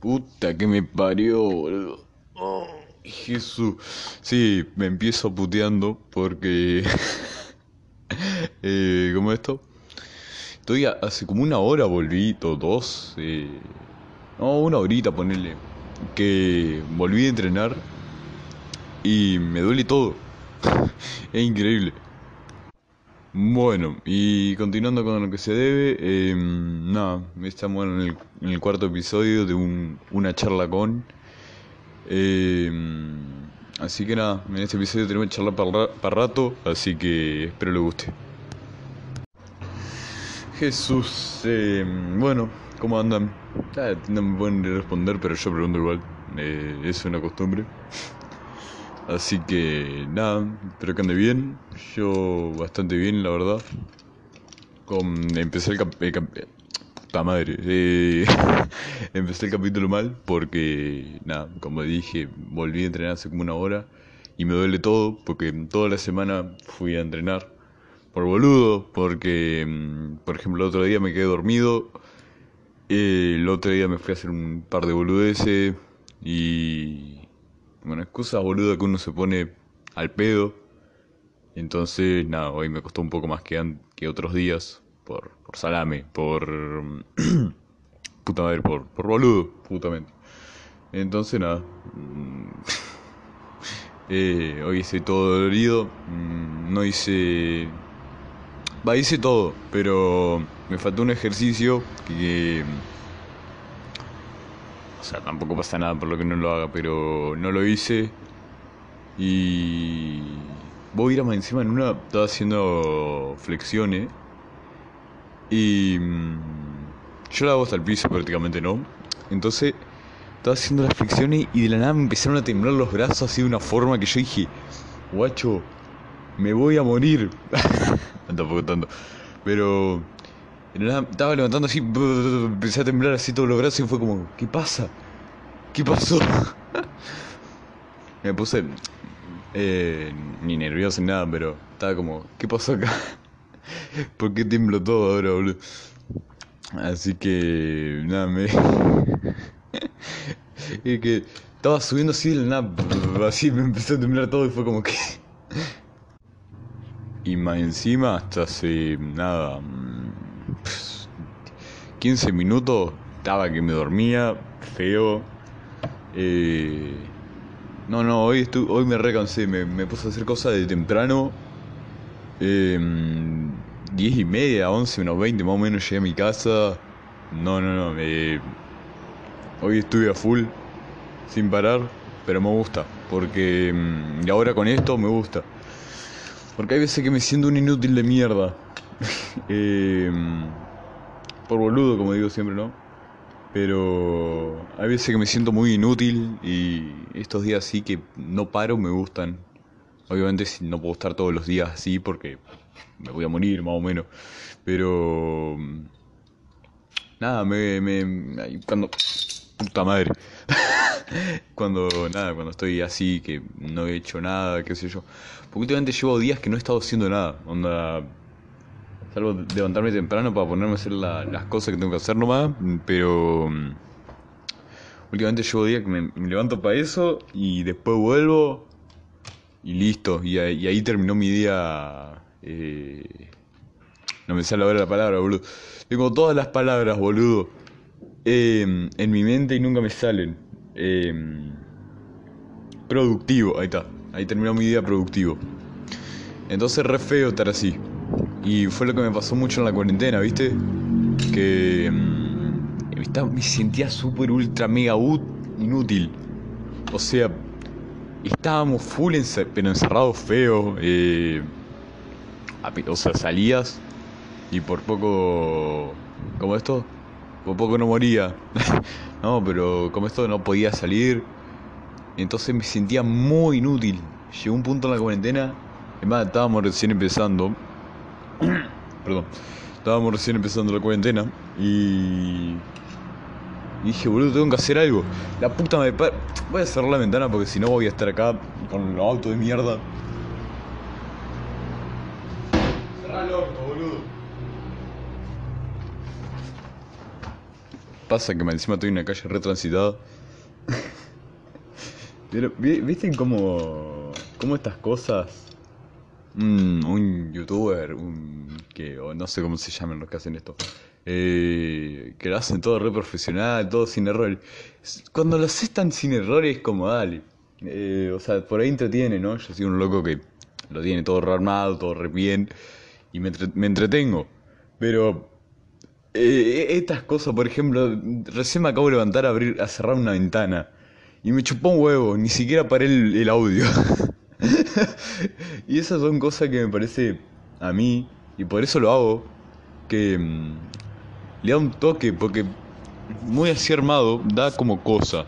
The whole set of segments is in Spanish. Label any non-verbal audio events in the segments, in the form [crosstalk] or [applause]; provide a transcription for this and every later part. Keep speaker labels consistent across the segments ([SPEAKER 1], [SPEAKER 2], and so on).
[SPEAKER 1] Puta que me parió, boludo. Oh, Jesús. Sí, me empiezo puteando porque... [laughs] eh, ¿Cómo esto? Estoy a- hace como una hora volví, o dos. eh, no, una horita, ponele. Que volví a entrenar y me duele todo. [laughs] es increíble. Bueno, y continuando con lo que se debe, eh, nada, estamos en el, en el cuarto episodio de un- una charla con. eh, así que nada, en este episodio tenemos que charlar para rato, así que espero les guste. Jesús, eh, bueno, ¿cómo andan? Ah, no me pueden responder, pero yo pregunto igual, eh, es una costumbre. Así que nada, espero que ande bien. Yo bastante bien, la verdad. Con, empecé el, cap, el puta madre. eh, [laughs] empecé el capítulo mal porque nada, como dije, volví a entrenar hace como una hora y me duele todo porque toda la semana fui a entrenar por boludo, porque mm, por ejemplo el otro día me quedé dormido, eh, el otro día me fui a hacer un par de boludeces y bueno, excusas boludas que uno se pone al pedo. Entonces, nada, hoy me costó un poco más que, que otros días. Por, por salame, por. [clears throat] puta madre, por, por boludo, putamente. Entonces, nada. mm, [laughs] eh, hoy hice todo dolorido. mm, No hice. Va, hice todo, pero me faltó un ejercicio que. O sea, tampoco pasa nada por lo que no lo haga, pero no lo hice. Y. Voy a ir a más encima en una. Estaba haciendo flexiones. Y. mm, Yo la hago hasta el piso prácticamente, ¿no? Entonces. Estaba haciendo las flexiones y de la nada me empezaron a temblar los brazos así de una forma que yo dije. Guacho, me voy a morir. [laughs] Tampoco tanto. Pero. Estaba levantando así, empecé a temblar así todos los brazos y fue como, ¿qué pasa? ¿Qué pasó? [laughs] Me puse eh, ni nervioso ni nada, pero estaba como, ¿qué pasó acá? [laughs] ¿Por qué tiemblo todo ahora, boludo? Así que, nada, me. [laughs] es que estaba subiendo así de la así me empezó a temblar todo y fue como que. y más encima, hasta hace nada. Mm, 15 minutos estaba que me dormía, feo. Eh, no, no, hoy, estu- hoy me recansé, me, me puse a hacer cosas de temprano. Eh, 10 y media, 11, unos 20 más o menos llegué a mi casa. No, no, no, eh, hoy estuve a full, sin parar, pero me gusta, porque mm, y ahora con esto me gusta. Porque hay veces que me siento un inútil de mierda. [laughs] Eh, por boludo, como digo siempre, ¿no? Pero hay veces que me siento muy inútil y estos días sí que no paro me gustan. Obviamente no puedo estar todos los días así porque me voy a morir más o menos. Pero nada, me, me cuando puta madre. [laughs] cuando nada, cuando estoy así que no he hecho nada, qué sé yo. Porque últimamente llevo días que no he estado haciendo nada. Onda Salvo levantarme temprano para ponerme a hacer la- las cosas que tengo que hacer nomás, pero mm, últimamente llevo días que me, levanto para eso y después vuelvo y listo. Y, ahí- terminó mi día. eh, no me sale ahora la palabra, boludo. Tengo todas las palabras, boludo, eh, en mi mente y nunca me salen. Eh, productivo, ahí está. Ahí terminó mi día productivo. Entonces re feo estar así. Y fue lo que me pasó mucho en la cuarentena, ¿viste? Que mm, estaba- me sentía súper ultra mega inútil. O sea, estábamos full ence- pero encerrados feo. eh, o sea, salías y por poco... ¿Cómo esto? Por poco no moría. [laughs] no, pero como esto no podía salir. Entonces me sentía muy inútil. Llegó un punto en la cuarentena. Es más, estábamos recién empezando. [coughs] Perdón. Estábamos recién empezando la cuarentena. Y. y dije, boludo, tengo que hacer algo. La puta me. Voy a cerrar la ventana porque si no voy a estar acá con los autos de mierda. Cerrá el orto, boludo. pasa que encima estoy en una calle retransitada. [laughs] Pero, ¿viste cómo, cómo estas cosas... un youtuber, un, que, o no sé cómo se llaman los que hacen esto, eh, que lo hacen todo re profesional, todo sin errores. Cuando lo haces tan sin errores, como dale. Eh, o sea, por ahí entretiene, ¿no? Yo soy un loco que lo tiene todo re armado, todo re bien, y me, me entretengo. Pero eh, estas cosas, por ejemplo, recién me acabo de levantar a abrir, a cerrar una ventana. Y me chupó un huevo, ni siquiera paré el, audio. [laughs] [laughs] y esas son cosas que me parece a mí, y por eso lo hago, que mm, le da un toque, porque muy así armado da como cosa.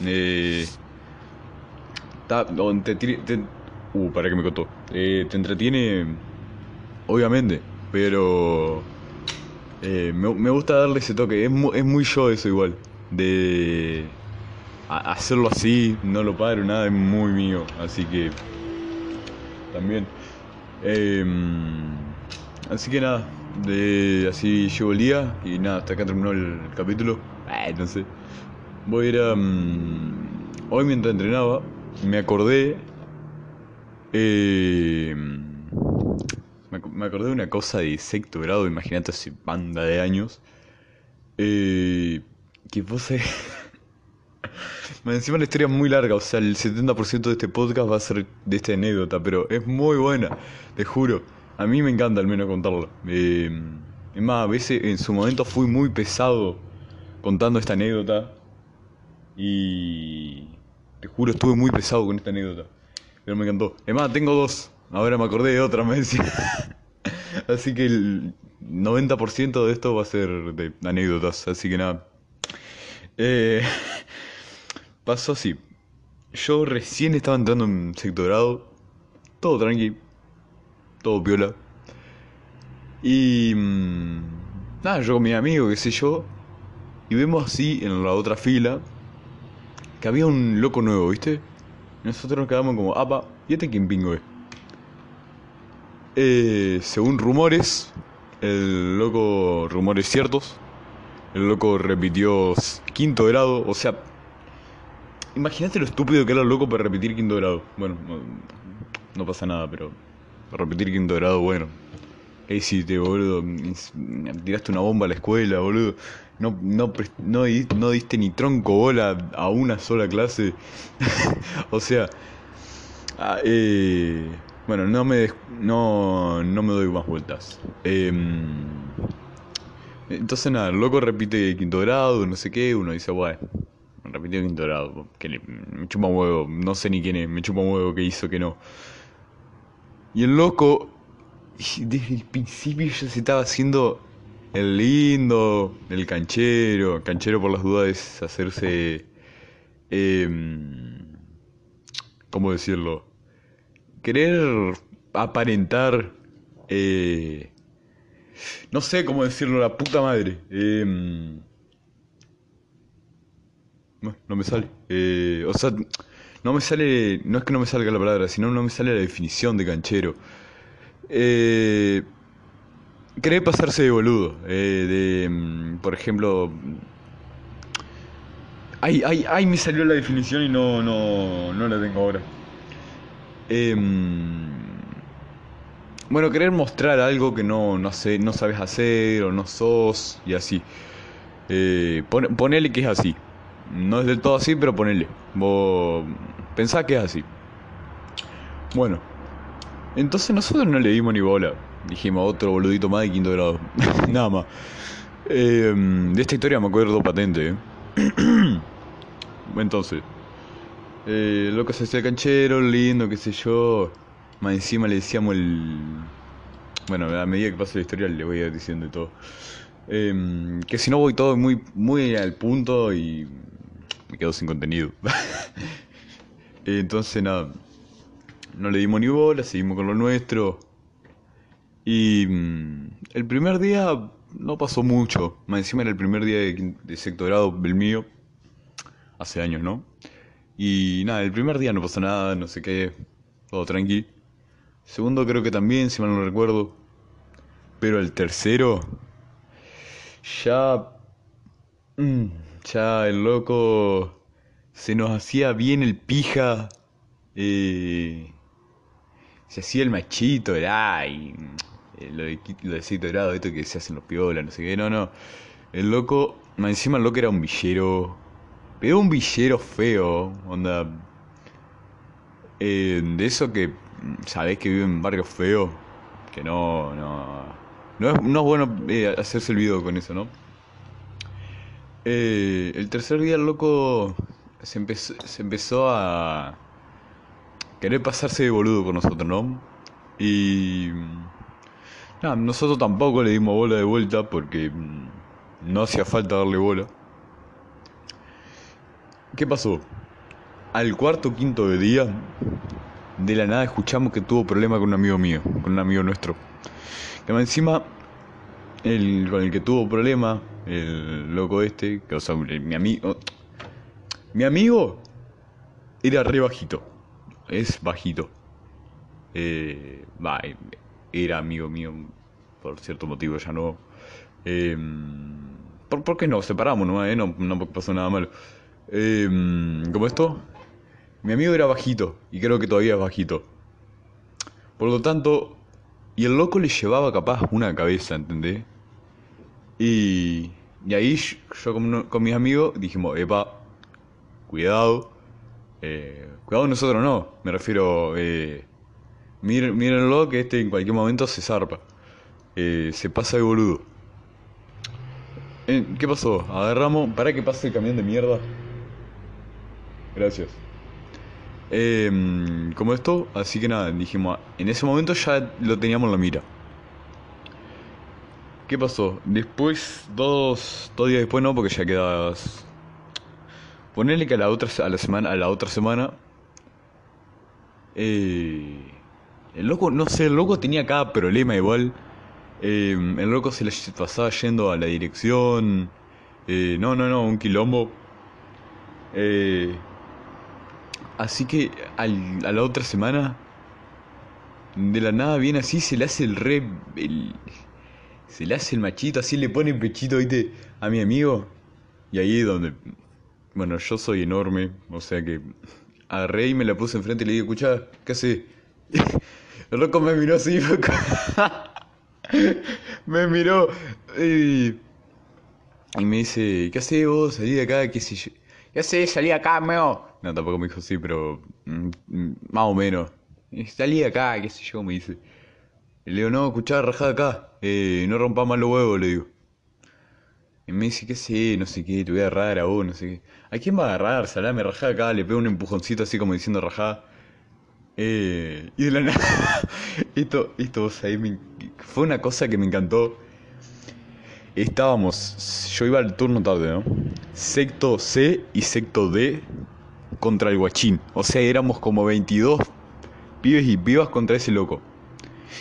[SPEAKER 1] Eh, te, uh, para que me contó. Eh, te entretiene, obviamente, pero eh, me, me, gusta darle ese toque. Es, es muy yo eso igual. De hacerlo así, no lo paro, nada, es muy mío. Así que también. Em, así que nada, de, así llevo el día y nada, hasta acá terminó el capítulo. Eh, no sé. Voy a ir a... Mm, hoy mientras entrenaba, me acordé... Eh, me, acordé de una cosa de sexto grado, imagínate hace banda de años. Eh, que puse... [laughs] Encima la historia es muy larga, o sea, el 70% de este podcast va a ser de esta anécdota, pero es muy buena, te juro. A mí me encanta al menos contarla. Eh, es más, a veces en su momento fui muy pesado contando esta anécdota. Y te juro, estuve muy pesado con esta anécdota. Pero me encantó. Es más, tengo dos. Ahora me acordé de otra, me decía. [laughs] Así que el 90% de esto va a ser de anécdotas. Así que nada. Eh, [laughs] pasó así. Yo recién estaba entrando en sectorado, todo tranqui, todo piola. Y mm, nada, yo con mi amigo, qué sé yo, y vemos así en la otra fila que había un loco nuevo, ¿viste? nosotros nos quedamos como, apa, ¿y este quién pingo es? Eh, según rumores, el loco, rumores ciertos, el loco repitió quinto grado, o sea, Imagínate lo estúpido que era loco para repetir quinto grado. Bueno, no, pasa nada, pero repetir quinto grado, bueno. ¿Qué hiciste, boludo? Tiraste una bomba a la escuela, boludo. No, no, no, diste ni tronco bola a una sola clase. [laughs] o sea, ah, eh, bueno, no me, no, no me doy más vueltas. Em, entonces nada, el loco repite quinto grado, no sé qué, uno dice, bueno repitió quinto grado. Que me chupa un huevo. No sé ni quién es. Me chupa un huevo que hizo que no. Y el loco, desde el principio ya se estaba haciendo el lindo, el canchero. Canchero por las dudas es hacerse... Eh, ¿Cómo decirlo? Querer aparentar... Eh, no sé cómo decirlo, la puta madre. Eh, no, me sale. Eh, o sea, no me sale. No es que no me salga la palabra, sino no me sale la definición de canchero. Eh, cree pasarse de boludo. Eh, de. Mm, por ejemplo. Ay, ay, ay, me salió la definición y no, no, no la tengo ahora. Em, bueno, querer mostrar algo que no, no, sé, no sabes hacer o no sos y así. Eh, ponele que es así. No es del todo así, pero ponele. Vos pensá que es así. Bueno, entonces nosotros no le dimos ni bola. Dijimos otro boludito más de quinto grado. [laughs] Nada más. Em, de esta historia me acuerdo patente. ¿eh? [clears throat] entonces, eh, loco se hacía canchero, lindo, qué sé yo. Más encima le decíamos el. Bueno, a medida que pasa la historia le voy a ir diciendo todo. Em, que si no voy todo muy, muy al punto y me quedo sin contenido. [laughs] Entonces nada, no le dimos ni bola, seguimos con lo nuestro. Y mm, el primer día no pasó mucho, más encima era el primer día de, sectorado el mío, hace años, ¿no? Y nada, el primer día no pasó nada, no sé qué, todo tranqui. Segundo creo que también, si mal no recuerdo. Pero el tercero, ya mm, ya el loco se nos hacía bien el pija. Eh, se hacía el machito, era y eh, lo de, lo de sexto grado, esto que se hacen los piolas, no sé qué, no, no. El loco, encima el loco era un villero, pero un villero feo, onda. Eh, de eso que sabés que vive en barrios feos, que no, no, no es, no es bueno eh, hacerse el video con eso, ¿no? Eh, el tercer día el loco se empezó, se empezó a querer pasarse de boludo con nosotros, ¿no? Y nosotros tampoco le dimos bola de vuelta porque mm, no hacía falta darle bola. ¿Qué pasó? Al cuarto o quinto de día, de la nada escuchamos que tuvo problema con un amigo mío, con un amigo nuestro. Que encima, el con el que tuvo problema, el loco este, que, o sea, mi amigo. Mi amigo era re bajito. Es bajito. Eh, va, era amigo mío por cierto motivo, ya no. Eh, ¿por, ¿por, qué no? Separamos, ¿no? Eh, no, no pasó nada malo. Eh, ¿Cómo esto? Mi amigo era bajito, y creo que todavía es bajito. Por lo tanto, y el loco le llevaba capaz una cabeza, ¿entendés? Y, y ahí yo con, con mis amigos dijimos, epa, cuidado. Eh, cuidado nosotros no, me refiero, eh, mírenlo que este en cualquier momento se zarpa. Eh, se pasa de boludo. Eh, ¿Qué pasó? Agarramos, para que pase el camión de mierda. Gracias. Eh, como esto, así que nada, dijimos, en ese momento ya lo teníamos en la mira. ¿Qué pasó? Después, dos, dos días después no, porque ya quedas. Ponerle que a la otra, a la semana, a la otra semana. Eh, el loco, no sé, el loco tenía cada problema igual. Eh, el loco se le pasaba yendo a la dirección. Eh, no, no, no, un quilombo. Eh, Así que a la otra semana, de la nada viene así, se le hace el re. El, se le hace el machito, así le pone el pechito, viste, a mi amigo. Y ahí es donde. Bueno, yo soy enorme, o sea que. Agarré y me la puse enfrente y le dije, escucha, ¿qué haces? [laughs] El loco me miró así, [laughs] me miró y, y me dice, ¿qué haces vos? Salí de acá, qué sé yo. ¿Qué haces? Salí de acá, meo. No, tampoco me dijo sí, pero mm, mm, más o menos. Salí de acá, qué sé yo, me dice. Le digo, no, escuchá, rajá acá. Eh, no rompa más los huevos, le digo. Y me dice, qué sé, no sé qué, te voy a agarrar a vos, no sé qué. ¿A quién va a agarrar? Salame, rajá acá, le pego un empujoncito así como diciendo rajá. Eh, y de la nada, [laughs] esto, esto, o sea, fue una cosa que me encantó. Estábamos, yo iba al turno tarde, ¿no? Secto C y secto D contra el guachín. O sea, éramos como 22 pibes y pibas contra ese loco.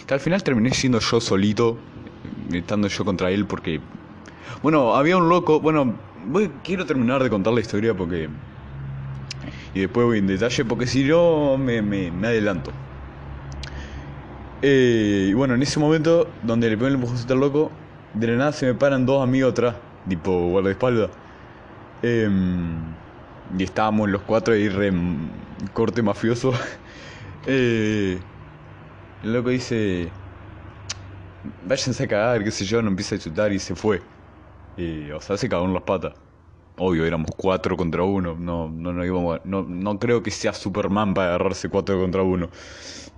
[SPEAKER 1] Que al final terminé siendo yo solito, estando yo contra él porque... Bueno, había un loco, bueno, voy, quiero terminar de contar la historia porque... Y después voy en detalle porque si no me, me, adelanto. Eh, y bueno, en ese momento donde le pego el empujoncito al loco, de la nada se me paran dos amigos atrás, tipo guardaespaldas. Eh, y estábamos los cuatro ahí re corte mafioso. [laughs] eh, el loco dice, váyanse a cagar, qué sé yo, no empieza a chutar y se fue. Y, o sea, se cagó en las patas. Obvio, éramos cuatro contra uno. No, no, no, íbamos no, no creo que sea Superman para agarrarse cuatro contra uno.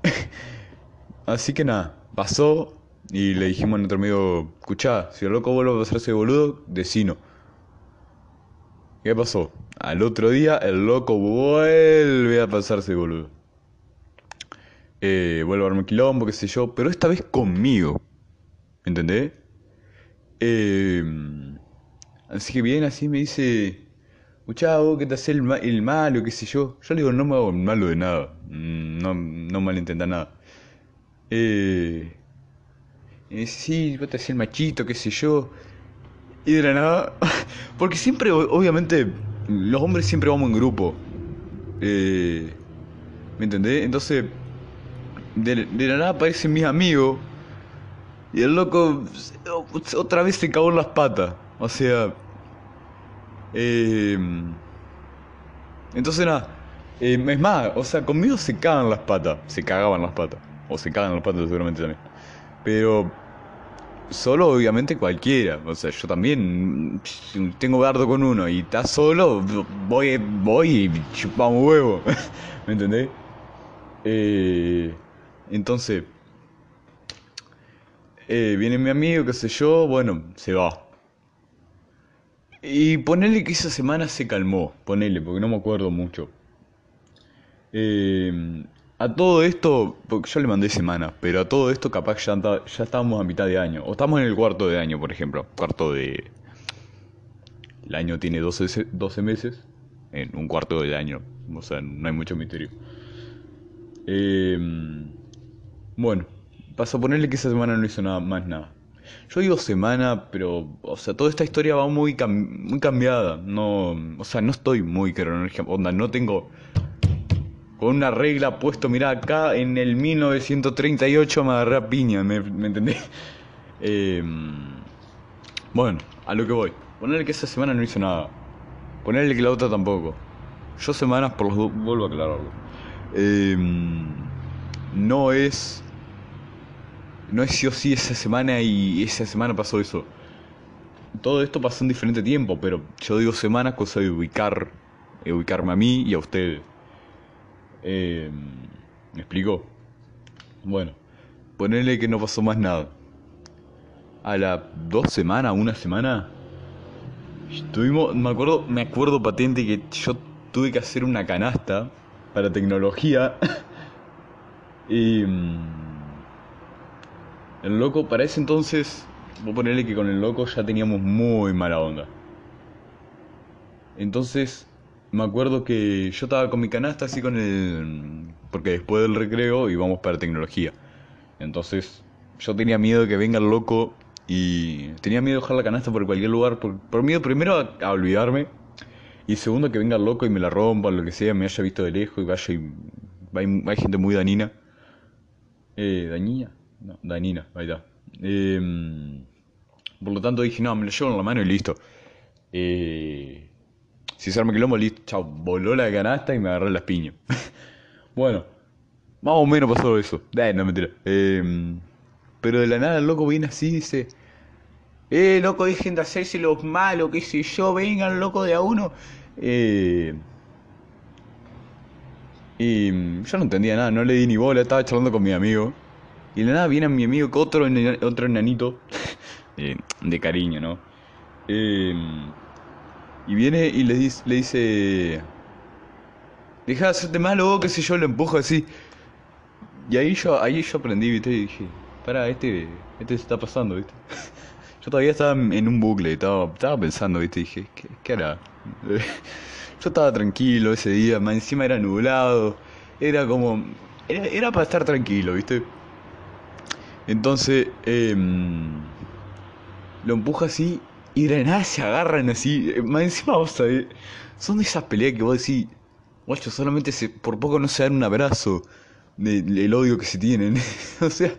[SPEAKER 1] [laughs] Así que nada, pasó y le dijimos a nuestro amigo, escuchá, si el loco vuelve a pasarse de boludo, decino. ¿Qué pasó? Al otro día el loco vuelve a pasarse de boludo. Eh, vuelve a armar quilombo, qué sé yo, pero esta vez conmigo. ¿Entendés? Eh, así que viene así me dice, vos que te haces el, el malo, qué sé yo. Yo le digo, no me hago malo de nada. Mm, No, no malentendá nada. Eh, dice, sí, vos te haces el machito, qué sé yo. Y de la nada, [laughs] porque siempre, obviamente, los hombres siempre vamos en grupo. Eh, ¿Me entendés? Entonces, de, de la nada aparecen mis amigos. Y el loco otra vez se cagó en las patas. O sea, Eh, entonces nada, eh, es más, o sea, conmigo se cagan las patas, se cagaban las patas, o se cagan las patas seguramente también. Pero solo obviamente cualquiera, o sea, yo también tengo dardo con uno y está solo, voy, voy y chupamos huevo, [laughs] ¿me entendés? Eh, entonces, eh, viene mi amigo, qué sé yo, bueno, se va. Y ponele que esa semana se calmó, ponele, porque no me acuerdo mucho. Eh, a todo esto, porque yo le mandé semana, pero a todo esto capaz ya, ya estábamos a mitad de año. O estamos en el cuarto de año, por ejemplo. Cuarto de... El año tiene 12, 12 meses. En un cuarto de año. O sea, no hay mucho misterio. Eh, bueno, paso a ponerle que esa semana no hizo nada más nada. Yo digo semana, pero, o sea, toda esta historia va muy, muy cambiada. No, o sea, no estoy muy cronológica. Onda, no tengo con una regla puesto, mirá, acá en el 1938 me agarré a piña, ¿me, me entendés? [laughs] Em, bueno, a lo que voy. Ponerle que esa semana no hizo nada. Ponerle que la otra tampoco. Yo semanas por los dos, vuelvo a aclararlo. Em, no es... No es sí o sí esa semana y esa semana pasó eso. Todo esto pasó en diferente tiempo, pero yo digo semanas cosa de ubicar, ubicarme a mí y a ustedes. Eh, ¿Me explico? Bueno, ponerle que no pasó más nada. A las dos semanas, una semana, estuvimos, me acuerdo, me acuerdo patente que yo tuve que hacer una canasta para tecnología. [laughs] y mm, el loco, para ese entonces, voy a ponerle que con el loco ya teníamos muy mala onda. Entonces, me acuerdo que yo estaba con mi canasta así con el... Porque después del recreo íbamos para tecnología. Entonces yo tenía miedo de que venga el loco y tenía miedo de dejar la canasta por cualquier lugar. Por, miedo primero a, olvidarme y segundo que venga el loco y me la rompa, lo que sea, me haya visto de lejos y vaya y... Hay, gente muy danina. Eh, ¿Dañina? No, danina, ahí está. Em, por lo tanto dije, no, me lo llevo en la mano y listo. Eh, si se arma quilombo, listo, chao, voló la canasta y me agarré las piñas. [laughs] bueno, más o menos pasó eso. Eh, no mentira. Eh, pero de la nada el loco viene así y dice: Eh, loco, dejen de hacerse los malos, qué sé yo, vengan, loco, de a uno. Eh, y yo no entendía nada, no le di ni bola, estaba charlando con mi amigo. Y de nada viene mi amigo, otro, otro enanito, de, [laughs] de cariño, ¿no? Eh, y viene y le dice, le dice deja de hacerte malo, qué sé yo, lo empujo así. Y ahí yo, ahí yo aprendí, viste, y dije, para, este, este se está pasando, viste. [laughs] Yo todavía estaba en un bucle, estaba, estaba pensando, viste, dije, ¿qué, qué hará? [laughs] Yo estaba tranquilo ese día, encima era nublado, era como, era para estar tranquilo, viste. Entonces, eh, lo empuja así y de nada se agarran así. Eh, más encima, vos sabés, son de esas peleas que vos decís, guacho, solamente se, por poco no se dan un abrazo. del el odio que se tienen. [laughs] o sea,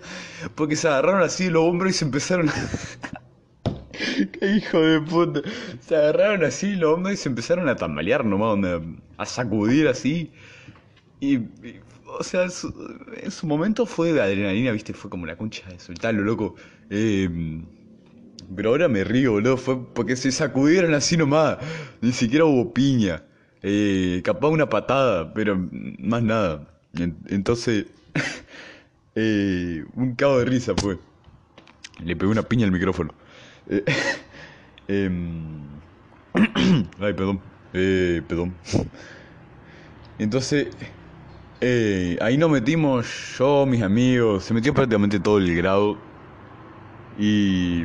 [SPEAKER 1] porque se agarraron así los hombros y se empezaron a... [laughs] ¡Qué hijo de puta! Se agarraron así los hombros y se empezaron a tambalear nomás, a sacudir así. Y, o sea, en su, momento fue de adrenalina, viste, fue como la concha de soltarlo, loco. Eh, pero ahora me río, boludo. Fue porque se sacudieron así nomás. Ni siquiera hubo piña. Eh, capaz una patada, pero más nada. Entonces, [laughs] eh, un cabo de risa fue. Le pegué una piña al micrófono. Eh, [laughs] em, [clears throat] ay, perdón. Eh, perdón. Entonces, eh, ahí nos metimos yo, mis amigos. Se metió prácticamente todo el grado. Y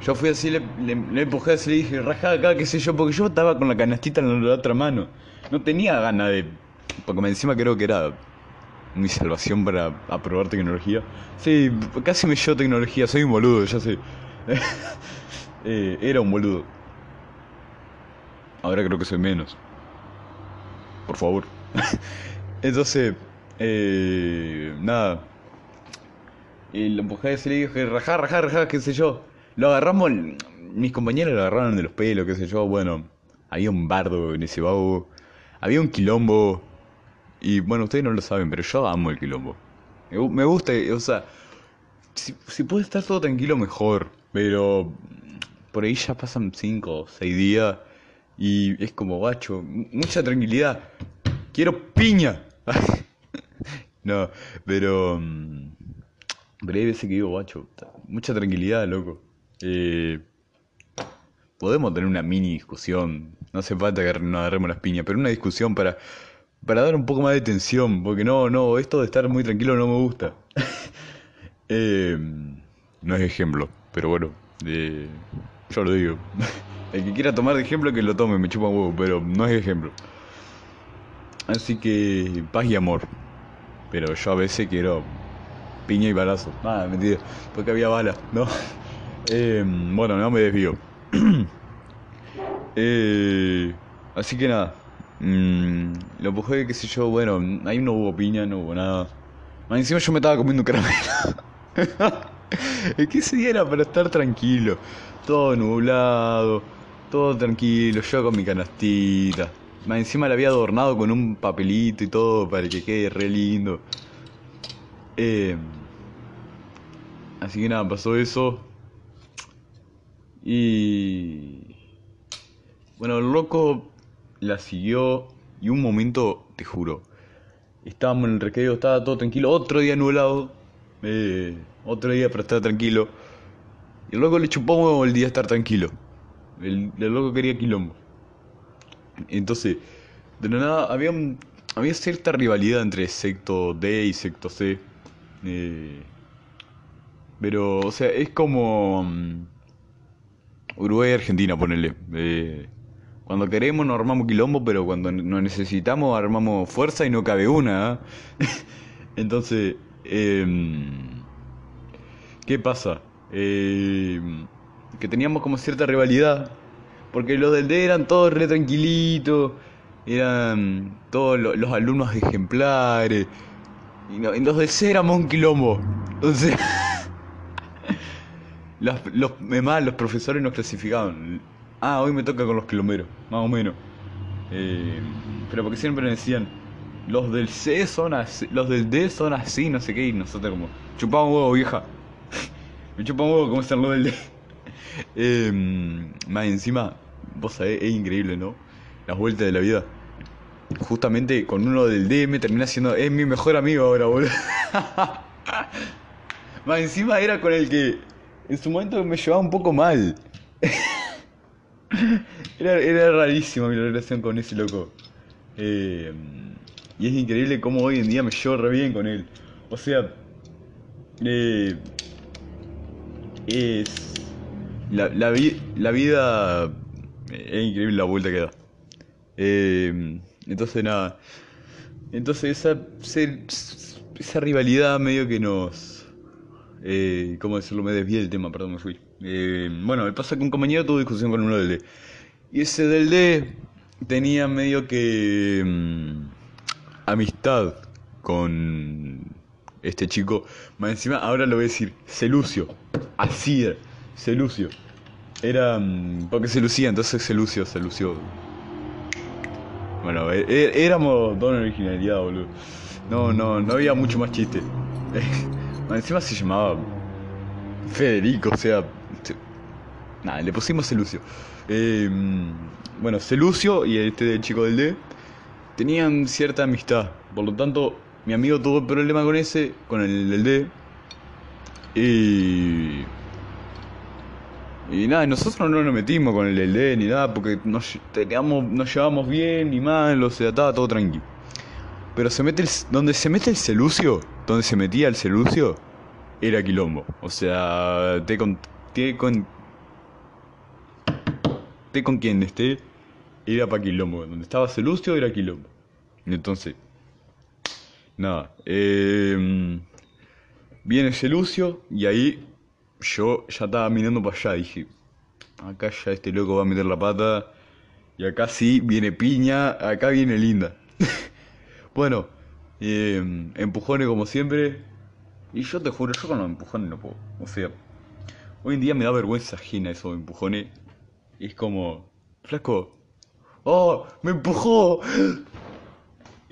[SPEAKER 1] yo fui así, le, le, empujé así, le dije, rajá acá, qué sé yo, porque yo estaba con la canastita en la otra mano. No tenía ganas de. Porque encima creo que era mi salvación para aprobar tecnología. Sí, casi me llevo tecnología, soy un boludo, ya sé. [laughs] Eh, era un boludo. Ahora creo que soy menos. Por favor. [laughs] Entonces, eh, nada. Y lo empujé así, le dije, rajá, rajá, rajá, qué sé yo. Lo agarramos, mis compañeros lo agarraron de los pelos, qué sé yo, bueno, había un bardo en ese vago, había un quilombo, y bueno, ustedes no lo saben, pero yo amo el quilombo. Me gusta, o sea, si, si puede estar todo tranquilo, mejor, pero por ahí ya pasan 5 o 6 días y es como, bacho, mucha tranquilidad. Quiero piña. [laughs] no, pero... Mm, pero hay veces que digo, bacho, mucha tranquilidad, loco. Eh, podemos tener una mini discusión. No hace falta que nos agarremos las piñas, pero una discusión para, para dar un poco más de tensión. Porque no, no, esto de estar muy tranquilo no me gusta. [laughs] eh, no es ejemplo, pero bueno, eh, yo lo digo. [laughs] El que quiera tomar de ejemplo que lo tome, me chupa un huevo, pero no es ejemplo. Así que paz y amor. Pero yo a veces quiero piña y balazo. Ah, mentira, porque había balas, ¿no? [laughs] Eh, bueno, no me desvío. [clears throat] eh, así que nada. Mmm, lo empujé, qué sé yo, bueno, ahí no hubo piña, no hubo nada. encima yo me estaba comiendo un caramelo. [laughs] es que ese día para estar tranquilo. Todo nublado todo tranquilo, yo con mi canastita. Encima la había adornado con un papelito y todo para que quede re lindo. Eh, así que nada, pasó eso. Y... Bueno, el loco la siguió y un momento, te juro, estábamos en el recreo, estaba todo tranquilo, otro día nublado, eh, otro día para estar tranquilo. Y el loco le chupó el día estar tranquilo. El, loco quería quilombo. Entonces, de nada, había, había cierta rivalidad entre secto D y secto C. Eh, pero, o sea, es como um, Uruguay y Argentina, ponele. Eh, cuando queremos nos armamos quilombo, pero cuando nos necesitamos armamos fuerza y no cabe una. ¿ah? [laughs] Entonces, em, ¿qué pasa? Eh, que teníamos como cierta rivalidad. Porque los del D eran todos re tranquilitos, eran todos los, alumnos ejemplares. Y, los del C éramos un quilombo. Entonces, [laughs] los, los, los profesores nos clasificaban. Ah, hoy me toca con los quilomberos, más o menos. Eh, pero porque siempre decían, los del C son así, los del D son así, no sé qué, y nosotros como, chupamos huevo, vieja. [laughs] me chupamos huevo, ¿cómo están los del D? [laughs] Más encima, vos sabés, es increíble, ¿no? Las vueltas de la vida. Justamente con uno del DM termina siendo, es mi mejor amigo ahora, boludo. [laughs] más encima era con el que en su momento me llevaba un poco mal. [laughs] era, era rarísima mi relación con ese loco. Eh, y es increíble cómo hoy en día me llevo re bien con él. O sea, eh, es la, la, vida es increíble la vuelta que da. Eh, entonces nada. Entonces esa, esa rivalidad medio que nos... Eh, ¿Cómo decirlo? Me desvié del tema, perdón, me fui. Eh, bueno, me pasa que un compañero tuvo discusión con uno del D. Y ese del D tenía medio que... Mm, amistad con este chico. Más encima, ahora lo voy a decir, Celucio. Así era. Celucio. Era. Mm, porque se lucía, entonces se lució, se lució. Bueno, e, e, éramos dos en originalidad, boludo. No, no, no había mucho más chiste. [laughs] Encima se llamaba Federico, o sea. Nada, le pusimos Celucio. Eh, mm, bueno, Celucio y este del chico del D tenían cierta amistad. Por lo tanto, mi amigo tuvo problema con ese, con el del D. Y y nada, nosotros no nos metimos con el LD ni nada porque nos, teníamos, nos llevábamos bien ni mal, o sea, estaba todo tranquilo. Pero se mete donde se mete el celucio, donde se metía el celucio, era quilombo. O sea, te con, te con, te con quien esté, era para quilombo. Donde estaba celucio era quilombo. Entonces, nada, eh, viene celucio y ahí yo ya estaba mirando para allá, dije, acá ya este loco va a meter la pata, y acá sí viene piña, acá viene linda. [laughs] bueno, em, empujones como siempre, y yo te juro, yo con los empujones no puedo, o sea, Hoy en día me da vergüenza ajena eso de empujones. Es como, flaco, ¡oh! ¡Me empujó! [gasps]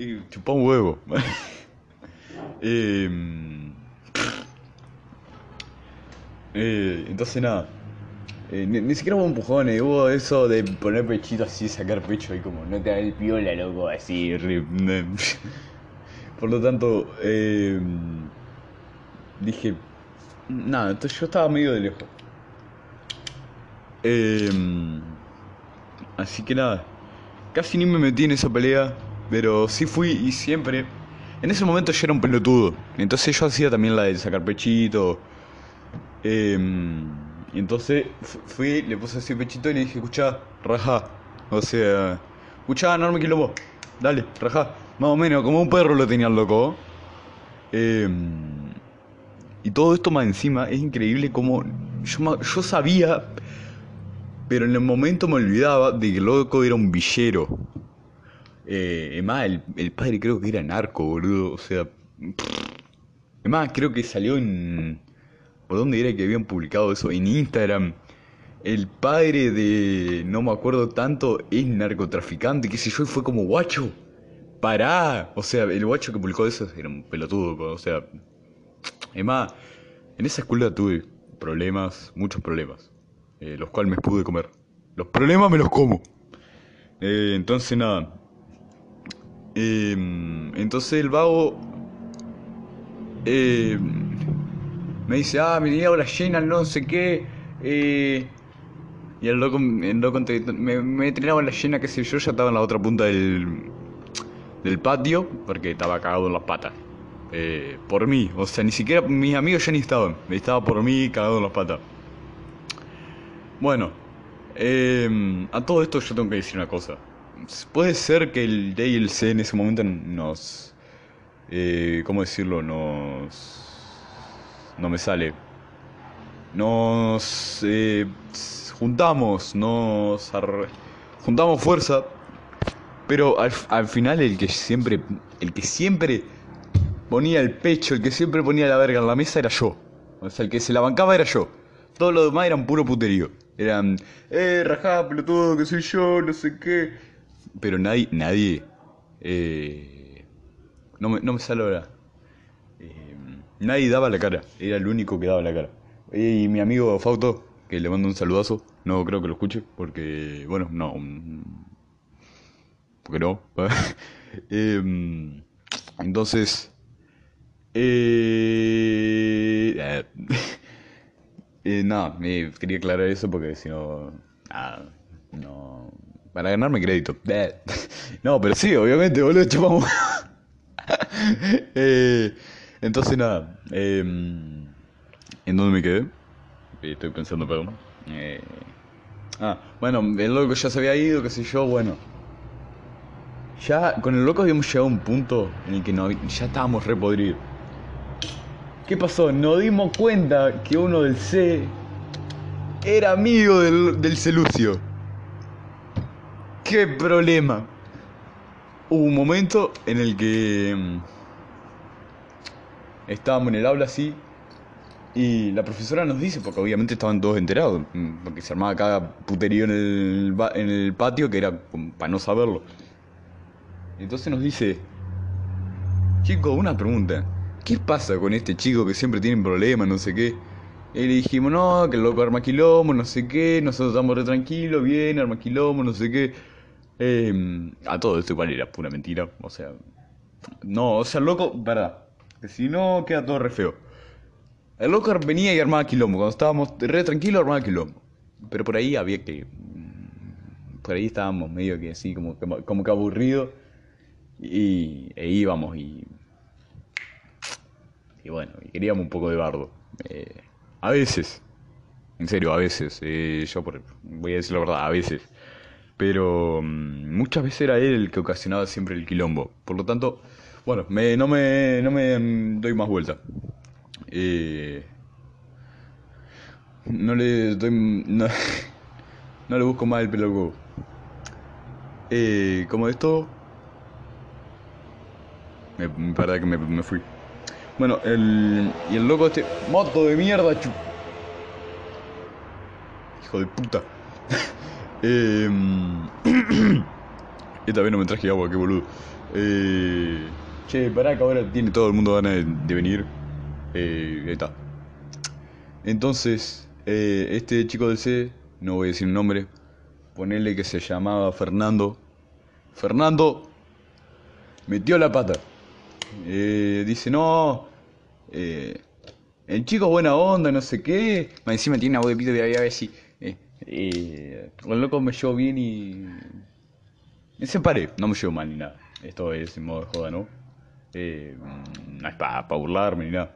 [SPEAKER 1] Y chupó un huevo. [laughs] Em, eh, entonces nada. Eh, ni, siquiera hubo empujones, hubo eso de poner pechito así, sacar pecho y como no te da el piola, loco, así. [laughs] Por lo tanto, eh, dije, nada, entonces yo estaba medio de lejos. Así que nada, casi ni me metí en esa pelea, pero sí fui y siempre. En ese momento yo era un pelotudo, entonces yo hacía también la de sacar pechito. Eh, entonces fui, le puse así pechito y le dije, escuchá, raja. O sea, escuchá, enorme quilombo. Dale, raja. Más o menos, como un perro lo tenía el loco. Em, y todo esto más encima, es increíble como yo, yo sabía, pero en el momento me olvidaba de que el loco era un villero. Eh, más, el, el, padre creo que era narco, boludo. O sea, es más, creo que salió en ¿Por dónde era que habían publicado eso? En Instagram. El padre de. No me acuerdo tanto. Es narcotraficante, qué sé yo. Y fue como, guacho. Pará. O sea, el guacho que publicó eso era un pelotudo. O sea. Es más, en esa escuela tuve problemas, muchos problemas. Eh, los cuales me pude comer. Los problemas me los como. Eh, entonces, nada. Em, entonces el vago. Eh, me dice, ah, me tenía la llena, no sé qué. Eh, y el loco, el loco me, me tenía la llena, qué sé yo, ya estaba en la otra punta del, del patio, porque estaba cagado en las patas. Eh, por mí, o sea, ni siquiera mis amigos ya ni estaban, estaba por mí cagado en las patas. Bueno, eh, a todo esto yo tengo que decir una cosa. Puede ser que el D y el C en ese momento nos... Eh, ¿Cómo decirlo? Nos no me sale. Nos eh, juntamos, nos juntamos fuerza, pero al, al, final el que siempre, el que siempre ponía el pecho, el que siempre ponía la verga en la mesa era yo. O sea, el que se la bancaba era yo. Todo lo demás eran puro puterío. Eran, eh, rajá, pelotudo, que soy yo, no sé qué. Pero nadie, nadie, eh, no me, no me sale ahora. Nadie daba la cara, era el único que daba la cara. Y mi amigo Fauto, que le mando un saludazo, no creo que lo escuche, porque, bueno, no. Porque no. [laughs] Em, entonces. Eh, eh, [laughs] me quería aclarar eso porque si no. No. Para ganarme crédito. [laughs] no, pero sí, obviamente, boludo, chupamos. eh. Entonces nada, em, ¿en dónde me quedé? Estoy pensando, perdón. Eh, ah, bueno, el loco ya se había ido, qué sé yo, bueno. Ya con el loco habíamos llegado a un punto en el que no, ya estábamos repodridos. ¿Qué pasó? Nos dimos cuenta que uno del C era amigo del, del Celucio. ¿Qué problema? Hubo un momento en el que em, estábamos en el aula así y la profesora nos dice, porque obviamente estaban todos enterados, mm, porque se armaba cada puterío en el, en el patio que era para no saberlo. Entonces nos dice, chico, una pregunta, ¿qué pasa con este chico que siempre tiene problemas, no sé qué? Y le dijimos, no, que el loco arma quilombo, no sé qué, nosotros estamos re tranquilos, bien, arma quilombo, no sé qué. Em, a todo esto igual era pura mentira, o sea... No, o sea, loco, verdad, que si no, queda todo re feo. El loco venía y armaba quilombo. Cuando estábamos re tranquilos, armaba quilombo. Pero por ahí había que. Mm, por ahí estábamos medio que así, como, como que aburrido. Y e íbamos y. Y bueno, y queríamos un poco de bardo. Eh, a veces. En serio, a veces. Eh, yo por, voy a decir la verdad, a veces. Pero mm, muchas veces era él el que ocasionaba siempre el quilombo. Por lo tanto, bueno, me, no, me, no me doy más vuelta. Eh, no le doy. No, [laughs] no le busco más el pelo. Eh, como esto. Me, me que me, me, fui. Bueno, el. Y el loco este. Moto de mierda, chu. hijo de puta. [laughs] eh, [clears throat] esta vez no me traje agua, qué boludo. Eh, che, pará que ahora tiene todo el mundo ganas de, de venir. Eh, ahí está. Entonces, eh, este chico del C, no voy a decir un nombre, ponele que se llamaba Fernando. Fernando metió la pata. Eh, dice, no, el chico es buena onda, no sé qué. Encima tiene una de pito de a ver si. El loco me llevó bien y. Me separé, no me llevo mal ni nada. Esto es en modo de joda, ¿no? Eh, no es para burlarme ni nada.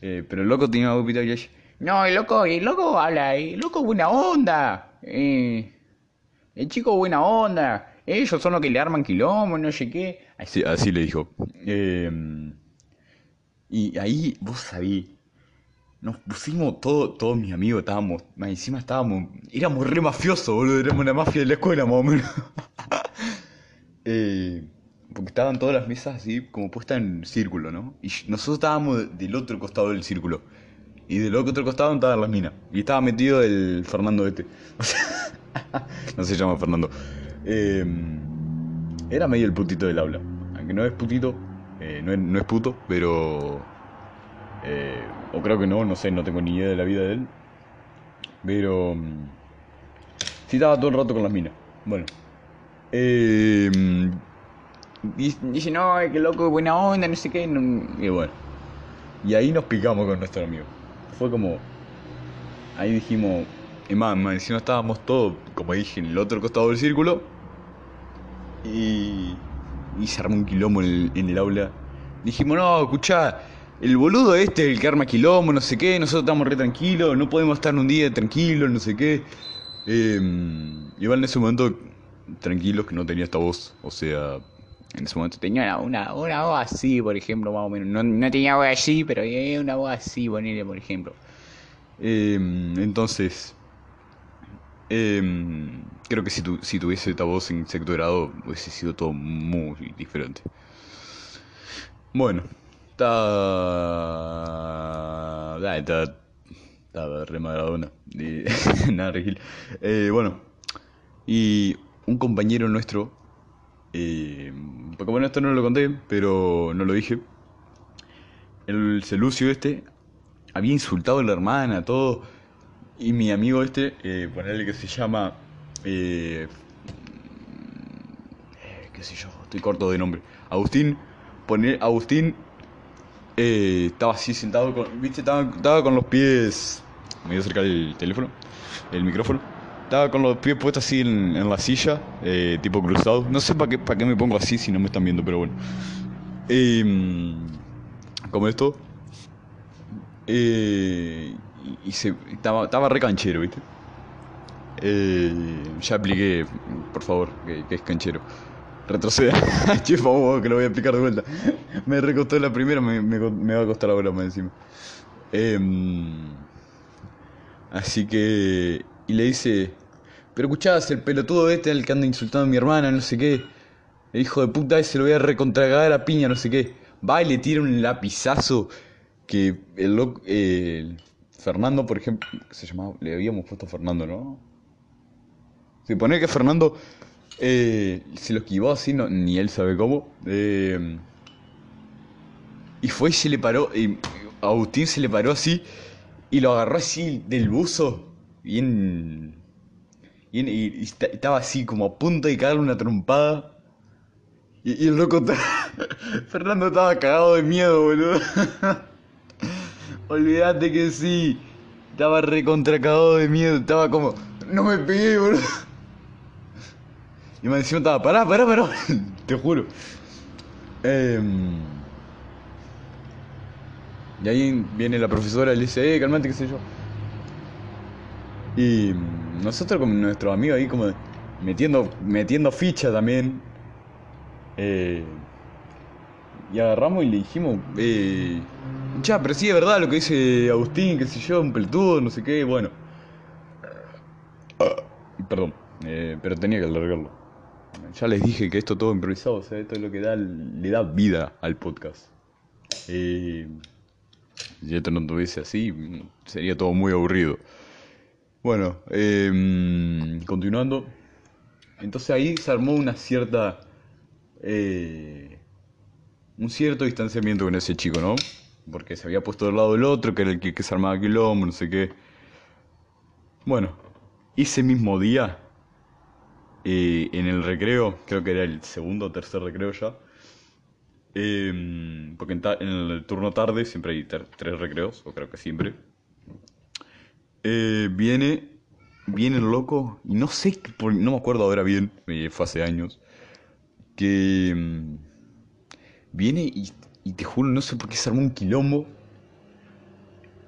[SPEAKER 1] Eh, pero el loco tenía una y yo, No, el loco, el loco habla, el loco es buena onda. Eh, el chico es buena onda. Ellos son los que le arman quilombo, no sé qué. Así, le dijo. Y ahí, vos sabés, nos pusimos todos, todos mis amigos, estábamos, más encima estábamos, éramos re mafiosos, boludo, éramos una mafia de la escuela más o menos. [laughs] porque estaban todas las mesas así como puestas en círculo, ¿no? Y nosotros estábamos del otro costado del círculo. Y del otro costado estaban las minas. Y estaba metido el Fernando este. [laughs] no se llama Fernando. Eh, era medio el putito del aula. Aunque no es putito, eh, no, es, no es puto, pero... eh, o creo que no, no sé, no tengo ni idea de la vida de él. Pero... mm, Sí estaba todo el rato con las minas. Bueno. Eh, dice, no, es que loco, buena onda, no sé qué. y bueno. Y ahí nos picamos con nuestro amigo. Fue como... Ahí dijimos... Y más, más encima estábamos todos, como dije, en el otro costado del círculo. Y, y se armó un quilombo en el, aula. Dijimos, no, escuchá, el boludo este, el que arma quilombo, no sé qué, nosotros estamos re tranquilos, no podemos estar un día tranquilos, no sé qué. Eh, igual en ese momento, tranquilos que no tenía esta voz, o sea, en ese momento tenía una, una, voz así, por ejemplo, más o menos. No, no tenía voz así, pero una voz así, ponele, por ejemplo. Eh, entonces, Em, creo que si, tu, si tuviese esta voz en sexto grado hubiese sido todo muy diferente. Bueno, está... Está... Está re Maradona. [laughs] Nada, re Gil. Eh, bueno, y un compañero nuestro... Porque bueno, esto no lo conté, pero no lo dije. El Celucio este había insultado a la hermana, todo. Y mi amigo este, eh, ponerle que se llama. Eh, eh, qué sé yo, estoy corto de nombre. Agustín, poner Agustín eh, estaba así sentado con. ¿Viste? Estaba, estaba con los pies. Me voy a acercar el teléfono, el micrófono. Estaba con los pies puestos así en, la silla, eh, tipo cruzado. No sé para qué, para qué me pongo así si no me están viendo, pero bueno. Em, como esto. Eh, y se, estaba, estaba re canchero, ¿viste? Eh, ya apliqué, por favor, que, es canchero. Retroceda. [laughs] che, favor, que lo voy a explicar de vuelta. Me recostó la primera, me, me, me va a costar ahora más encima. Em, así que. Y le dice: Pero escuchás, el pelotudo este, el que anda insultando a mi hermana, no sé qué. El hijo de puta ese lo voy a recontragar a piña, no sé qué. Va y le tira un lapizazo que el loco. eh, Fernando, por ejemplo, se llamaba, le habíamos puesto Fernando, ¿no? Se pone que Fernando eh, se lo esquivó así, ni él sabe cómo. eh, y fue y se le paró, y Agustín se le paró así y lo agarró así del buzo, bien. bien y, y esta- estaba así como a punto de caerle una trompada. Y, el loco, [laughs] Fernando estaba cagado de miedo, boludo. [laughs] Olvídate que sí. Estaba recontra cagado de miedo. Estaba como. No me pegué, boludo. [laughs] Y más encima estaba. Pará, pará, pará. Te juro. Em, y ahí viene la profesora y le dice, eh, calmate, qué sé yo. Y nosotros con nuestros amigos ahí como metiendo, metiendo ficha también. Eh, y agarramos y le dijimos, eh, ya, pero sí es verdad lo que dice Agustín, qué sé yo, un pelotudo, no sé qué, bueno. Ah, Perdón, eh, pero tenía que alargarlo. Ya les dije que esto todo improvisado, o sea, esto es lo que da, le da vida al podcast. Eh, si esto no tuviese así, sería todo muy aburrido. Bueno, em, continuando. Entonces ahí se armó una cierta... Eh, un cierto distanciamiento con ese chico, ¿no? Porque se había puesto del lado del otro, que era el que, se armaba quilombo, no sé qué. Bueno, ese mismo día, eh, en el recreo, creo que era el segundo o tercer recreo ya, em, porque en, en, el turno tarde siempre hay tres recreos, o creo que siempre, eh, viene, viene el loco, y no sé, no me acuerdo ahora bien, fue hace años, que em, viene y, te juro, no sé por qué se armó un quilombo.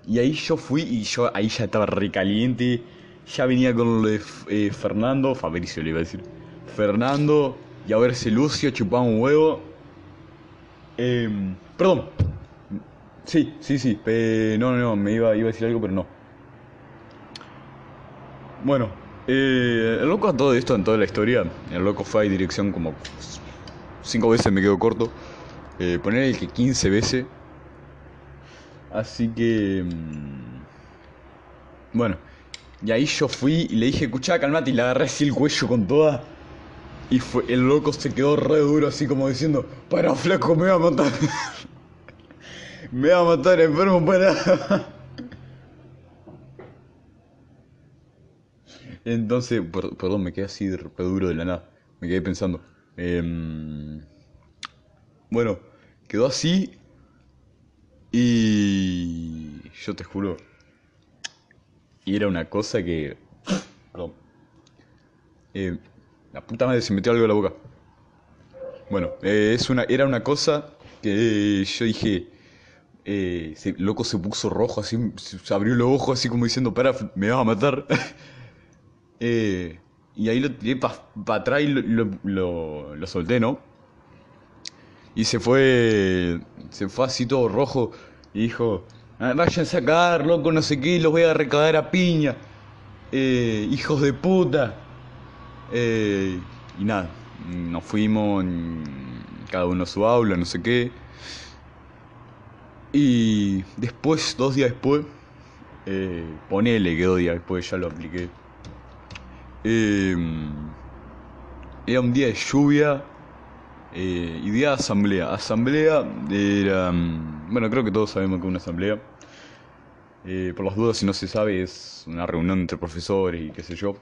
[SPEAKER 1] Y ahí yo fui y yo ahí ya estaba recaliente. Ya venía con lo de eh, Fernando, Fabricio le iba a decir. Fernando y a ver si Lucio chupaba un huevo. Eh, perdón. Sí, sí, sí. no, no, no, me iba, iba a decir algo, pero no. Bueno, eh, el loco a todo esto, en toda la historia, el loco fue a dirección como cinco veces me quedo corto. Eh, poner el que 15 veces. Así que... Mm, bueno, y ahí yo fui y le dije, escuchá, calmate, y le agarré así el cuello con toda. Y fue, el loco se quedó re duro, así como diciendo, para flaco, me va a matar. [laughs] me va a matar, enfermo, para. [laughs] Entonces, perdón, me quedé así re duro de la nada. Me quedé pensando. Em, bueno, quedó así. Y yo te juro, y era una cosa que. Perdón. Eh, la puta madre se metió algo en la boca. Bueno, eh, es una, era una cosa que yo dije. Eh, loco se puso rojo, así, se abrió los ojos, así como diciendo, para, me vas a matar. [laughs] y ahí lo tiré para atrás y lo, lo, lo, solté, ¿no? Y se fue, se fue así todo rojo y dijo, Ah, vayan a sacar, loco, no sé qué, los voy a recaudar a piña. Eh, hijos de puta. Eh, y nada, nos fuimos, cada uno a su aula, no sé qué. Y después, dos días después, eh, ponele que dos días después ya lo apliqué. Em, era un día de lluvia eh, y día de asamblea. Asamblea era. Mm, bueno, creo que todos sabemos que una asamblea. Eh, por las dudas, si no se sabe, es una reunión entre profesores y qué sé yo.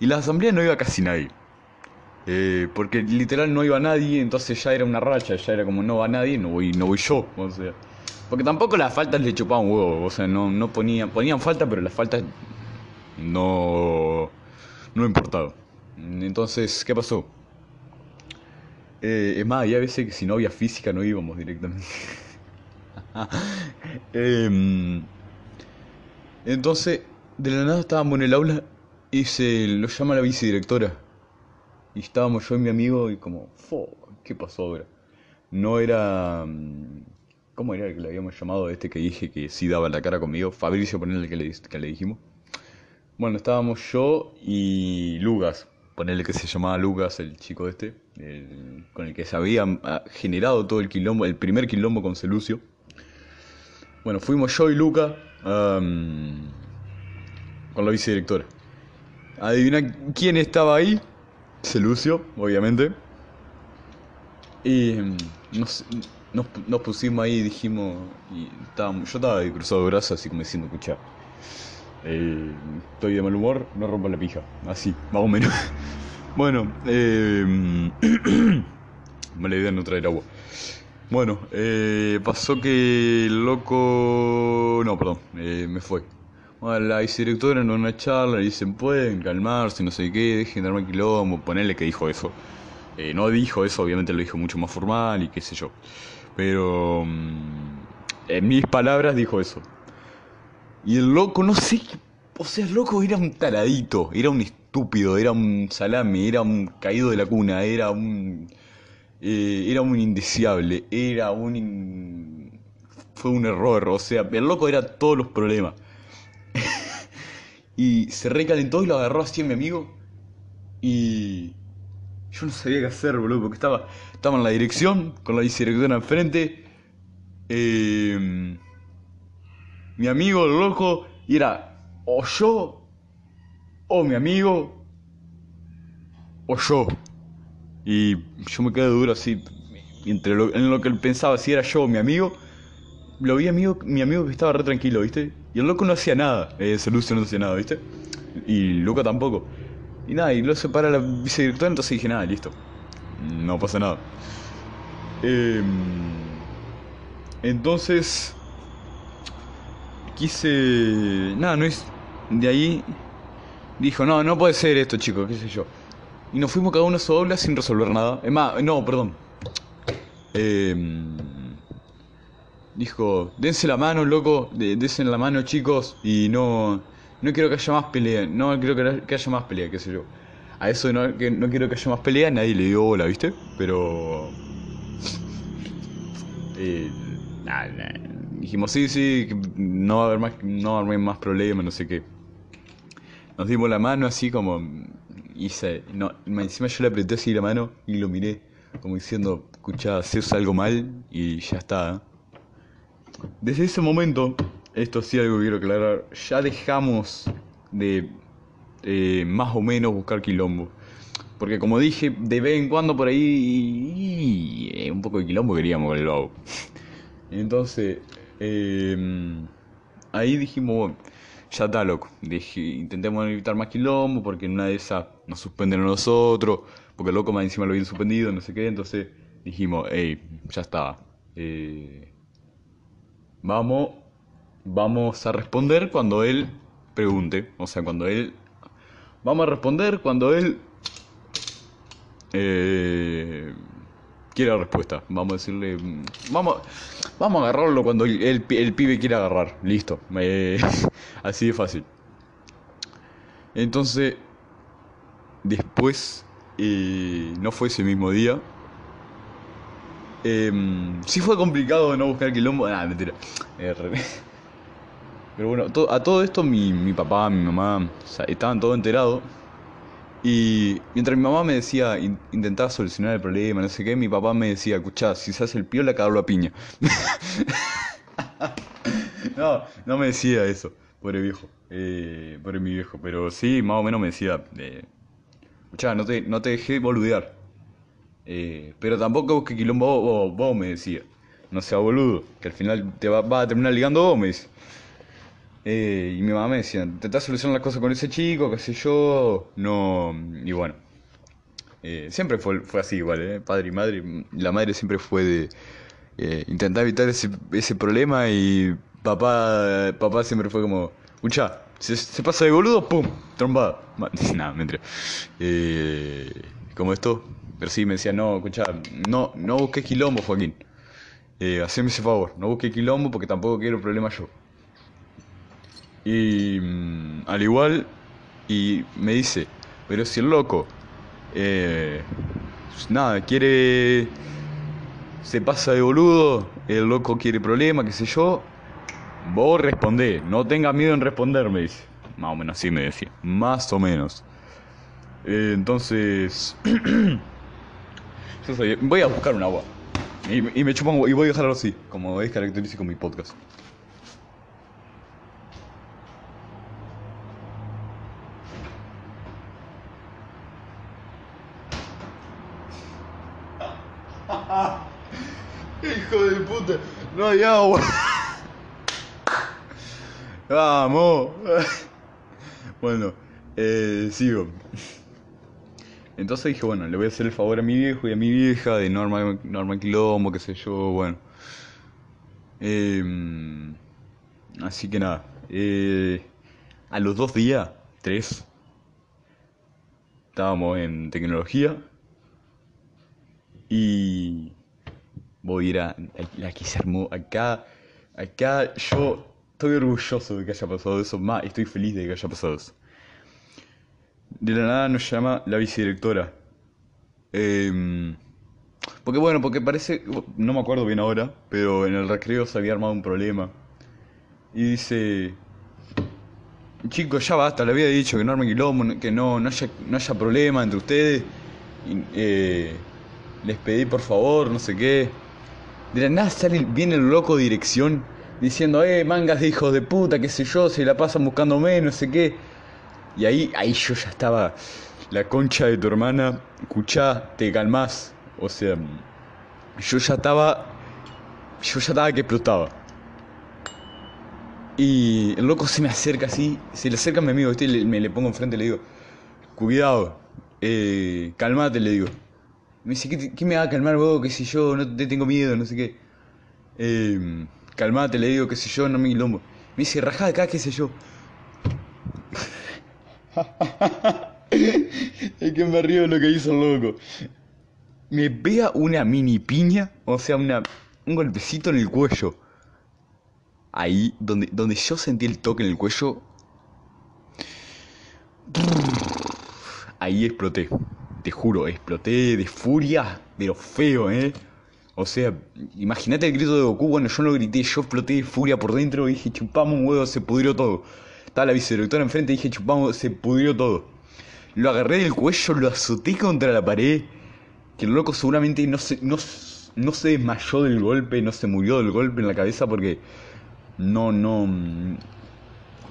[SPEAKER 1] Y la asamblea no iba casi nadie. Eh, porque literal no iba nadie, entonces ya era una racha, ya era como no va nadie, no voy, no voy yo. O sea, porque tampoco las faltas le chupaban huevo, o sea, no, no ponían, ponían falta, pero las faltas no, no importaba. Entonces, ¿qué pasó? Eh, es más, había veces que si no había física no íbamos directamente. [laughs] Em, entonces, de la nada estábamos en el aula y se lo llama la vicedirectora. Y estábamos yo y mi amigo y como, ¿qué pasó ahora? No era... Mm, ¿Cómo era el que le habíamos llamado? Este que dije que sí daba la cara conmigo. Fabricio, ponerle que le, que le dijimos. Bueno, estábamos yo y Lucas. Ponerle que se llamaba Lucas, el chico este. con el que se había ah, generado todo el quilombo, el primer quilombo con Celucio. Bueno, fuimos yo y Luca con la vicedirectora. Adivina quién estaba ahí. Celucio, obviamente. Y mm, nos, nos, pusimos ahí dijimos. Y estábamos, yo estaba de cruzado de brazos, así como diciendo, escucha. Estoy de mal humor, no rompa la pija. Así, más o menos. [laughs] bueno, eh, [clears throat] mala idea no traer agua. Bueno, eh, pasó que el loco... No, perdón, eh, me fue. Bueno, la vicedirectora en una charla le dicen, pueden calmarse, no sé qué, dejen de armar quilombo, ponerle que dijo eso. Eh, no dijo eso, obviamente lo dijo mucho más formal y qué sé yo. Pero... Mm, en mis palabras dijo eso. Y el loco, no sé. O sea, el loco era un taradito, era un estúpido, era un salame, era un caído de la cuna, era un eh, era un indeseable, era un... fue un error, o sea, el loco era todos los problemas. [laughs] y se recalentó y lo agarró así a mi amigo. Y yo no sabía qué hacer, boludo, porque estaba, estaba en la dirección, con la vicedirectora enfrente. Eh, mi amigo, loco, y era o yo, o mi amigo, o yo. Y yo me quedé duro así, entre lo, en lo que él pensaba si era yo o mi amigo. Lo vi amigo, mi amigo que estaba re tranquilo, ¿viste? Y el loco no hacía nada, eh, Lucio no hacía nada, ¿viste? Y Luca tampoco. Y nada, y lo separa la vicedirectora, entonces dije, nada, listo. No pasa nada. Eh, entonces, quise... Nada, no es... De ahí dijo, no, no puede ser esto, chicos, qué sé yo. Y nos fuimos cada uno a su aula sin resolver nada. Es más, no, perdón. Em, dijo, dense la mano, loco, dense la mano, chicos, y no, no quiero que haya más pelea, no quiero que haya más pelea, qué sé yo. A eso no, que no quiero que haya más pelea, nadie le dio bola, ¿viste? Pero... [laughs] Eh, dijimos, sí, sí, no va a haber más, no va a haber más problemas, no sé qué. Nos dimos la mano así como... Hice, no, encima yo le apreté así la mano y lo miré, como diciendo, escuchá, haces algo mal y ya está. Desde ese momento, esto sí algo quiero aclarar, ya dejamos de eh, más o menos buscar quilombo. Porque como dije, de vez en cuando por ahí un poco de quilombo queríamos con el vago. Entonces, eh, ahí dijimos, ya está loco. Intentemos evitar más quilombo porque en una de esas nos suspenden a nosotros, porque loco más encima lo habían suspendido, no sé qué. Entonces dijimos, hey, ya está. Eh, vamos, vamos a responder cuando él pregunte. O sea, cuando él... Vamos a responder cuando él... Eh, quiera respuesta. Vamos a decirle. Vamos, vamos a agarrarlo cuando el, pibe quiera agarrar. Listo. [laughs] así de fácil. Entonces, después, eh, no fue ese mismo día. Eh, sí fue complicado no buscar quilombo. Ah, mentira. Eh, [laughs] pero bueno, a todo esto mi, mi papá, mi mamá, estaban todos enterados. Y mientras mi mamá me decía, intentaba solucionar el problema, no sé qué, mi papá me decía, escuchá, si se hace el piola, cagarlo a piña. [laughs] no, no me decía eso, pobre viejo, eh, pobre mi viejo, pero sí, más o menos me decía, eh, no te, no te dejé boludear. Eh, pero tampoco busque quilombo vos, vos, me decía. No sea boludo, que al final te va, va a terminar ligando vos, me dice. Eh, y mi mamá me decía, intentá solucionar las cosas con ese chico, qué sé yo, no... Y bueno, eh, siempre fue, así igual, ¿eh? padre y madre. La madre siempre fue de eh, intentar evitar ese, ese problema y papá, papá siempre fue como, escucha, se, se pasa de boludo, pum, trombada. [laughs] Nada, mentira. Eh, como esto, pero sí me decía, no, escucha, no, no busques quilombo, Joaquín. Eh, ese favor, no busques quilombo porque tampoco quiero problemas yo. Y mm, al igual, y me dice, pero si el loco, eh, nada, quiere, se pasa de boludo, el loco quiere problema, qué sé yo, vos respondé, no tengas miedo en responder, me dice. Más o menos así me decía, más o menos. Eh, entonces, [clears throat] voy a buscar un agua. Y, me chupo y voy a dejarlo así, como es característico mi podcast. Vamos. Bueno, eh, sigo. Entonces dije, bueno, le voy a hacer el favor a mi viejo y a mi vieja de norma, norma quilombo, qué sé yo, bueno. Em, así que nada. Eh, a los dos días, tres, estábamos en tecnología y voy a ir a, la que se armó acá. Acá yo estoy orgulloso de que haya pasado eso, más estoy feliz de que haya pasado eso. De la nada nos llama la vicedirectora. Em, porque bueno, porque parece, no me acuerdo bien ahora, pero en el recreo se había armado un problema. Y dice, chicos, ya basta, le había dicho que no armen quilombo, que no, no, haya, no haya problema entre ustedes. Eh, les pedí por favor, no sé qué. De la nada sale, viene el loco dirección diciendo, eh, mangas de hijos de puta, qué sé yo, se la pasan buscándome, no sé qué. Y ahí, ahí yo ya estaba, la concha de tu hermana, escuchá, te calmás. O sea, yo ya estaba, yo ya estaba que explotaba. Y el loco se me acerca así, se le acerca a mi amigo, ¿viste? me le pongo enfrente y le digo, cuidado, eh, calmate, le digo. Me dice, ¿qué, me va a calmar vos? ¿Qué sé yo? No te tengo miedo, no sé qué. Eh, calmate, le digo, qué sé yo, no me quilombo. Me dice, rajá acá, qué sé yo. [laughs] es que me río lo que hizo el loco. Me pega una mini piña, o sea, una, un golpecito en el cuello. Ahí, donde, donde yo sentí el toque en el cuello. Ahí exploté. Te juro, exploté de furia, pero feo, ¿eh? O sea, imagínate el grito de Goku, bueno, yo no grité, yo exploté de furia por dentro y dije, chupamos un huevo, se pudrió todo. Estaba la vicedirectora enfrente y dije, chupamos, se pudrió todo. Lo agarré del cuello, lo azoté contra la pared. Que el loco seguramente no se, no, no se desmayó del golpe, no se murió del golpe en la cabeza porque... No, no...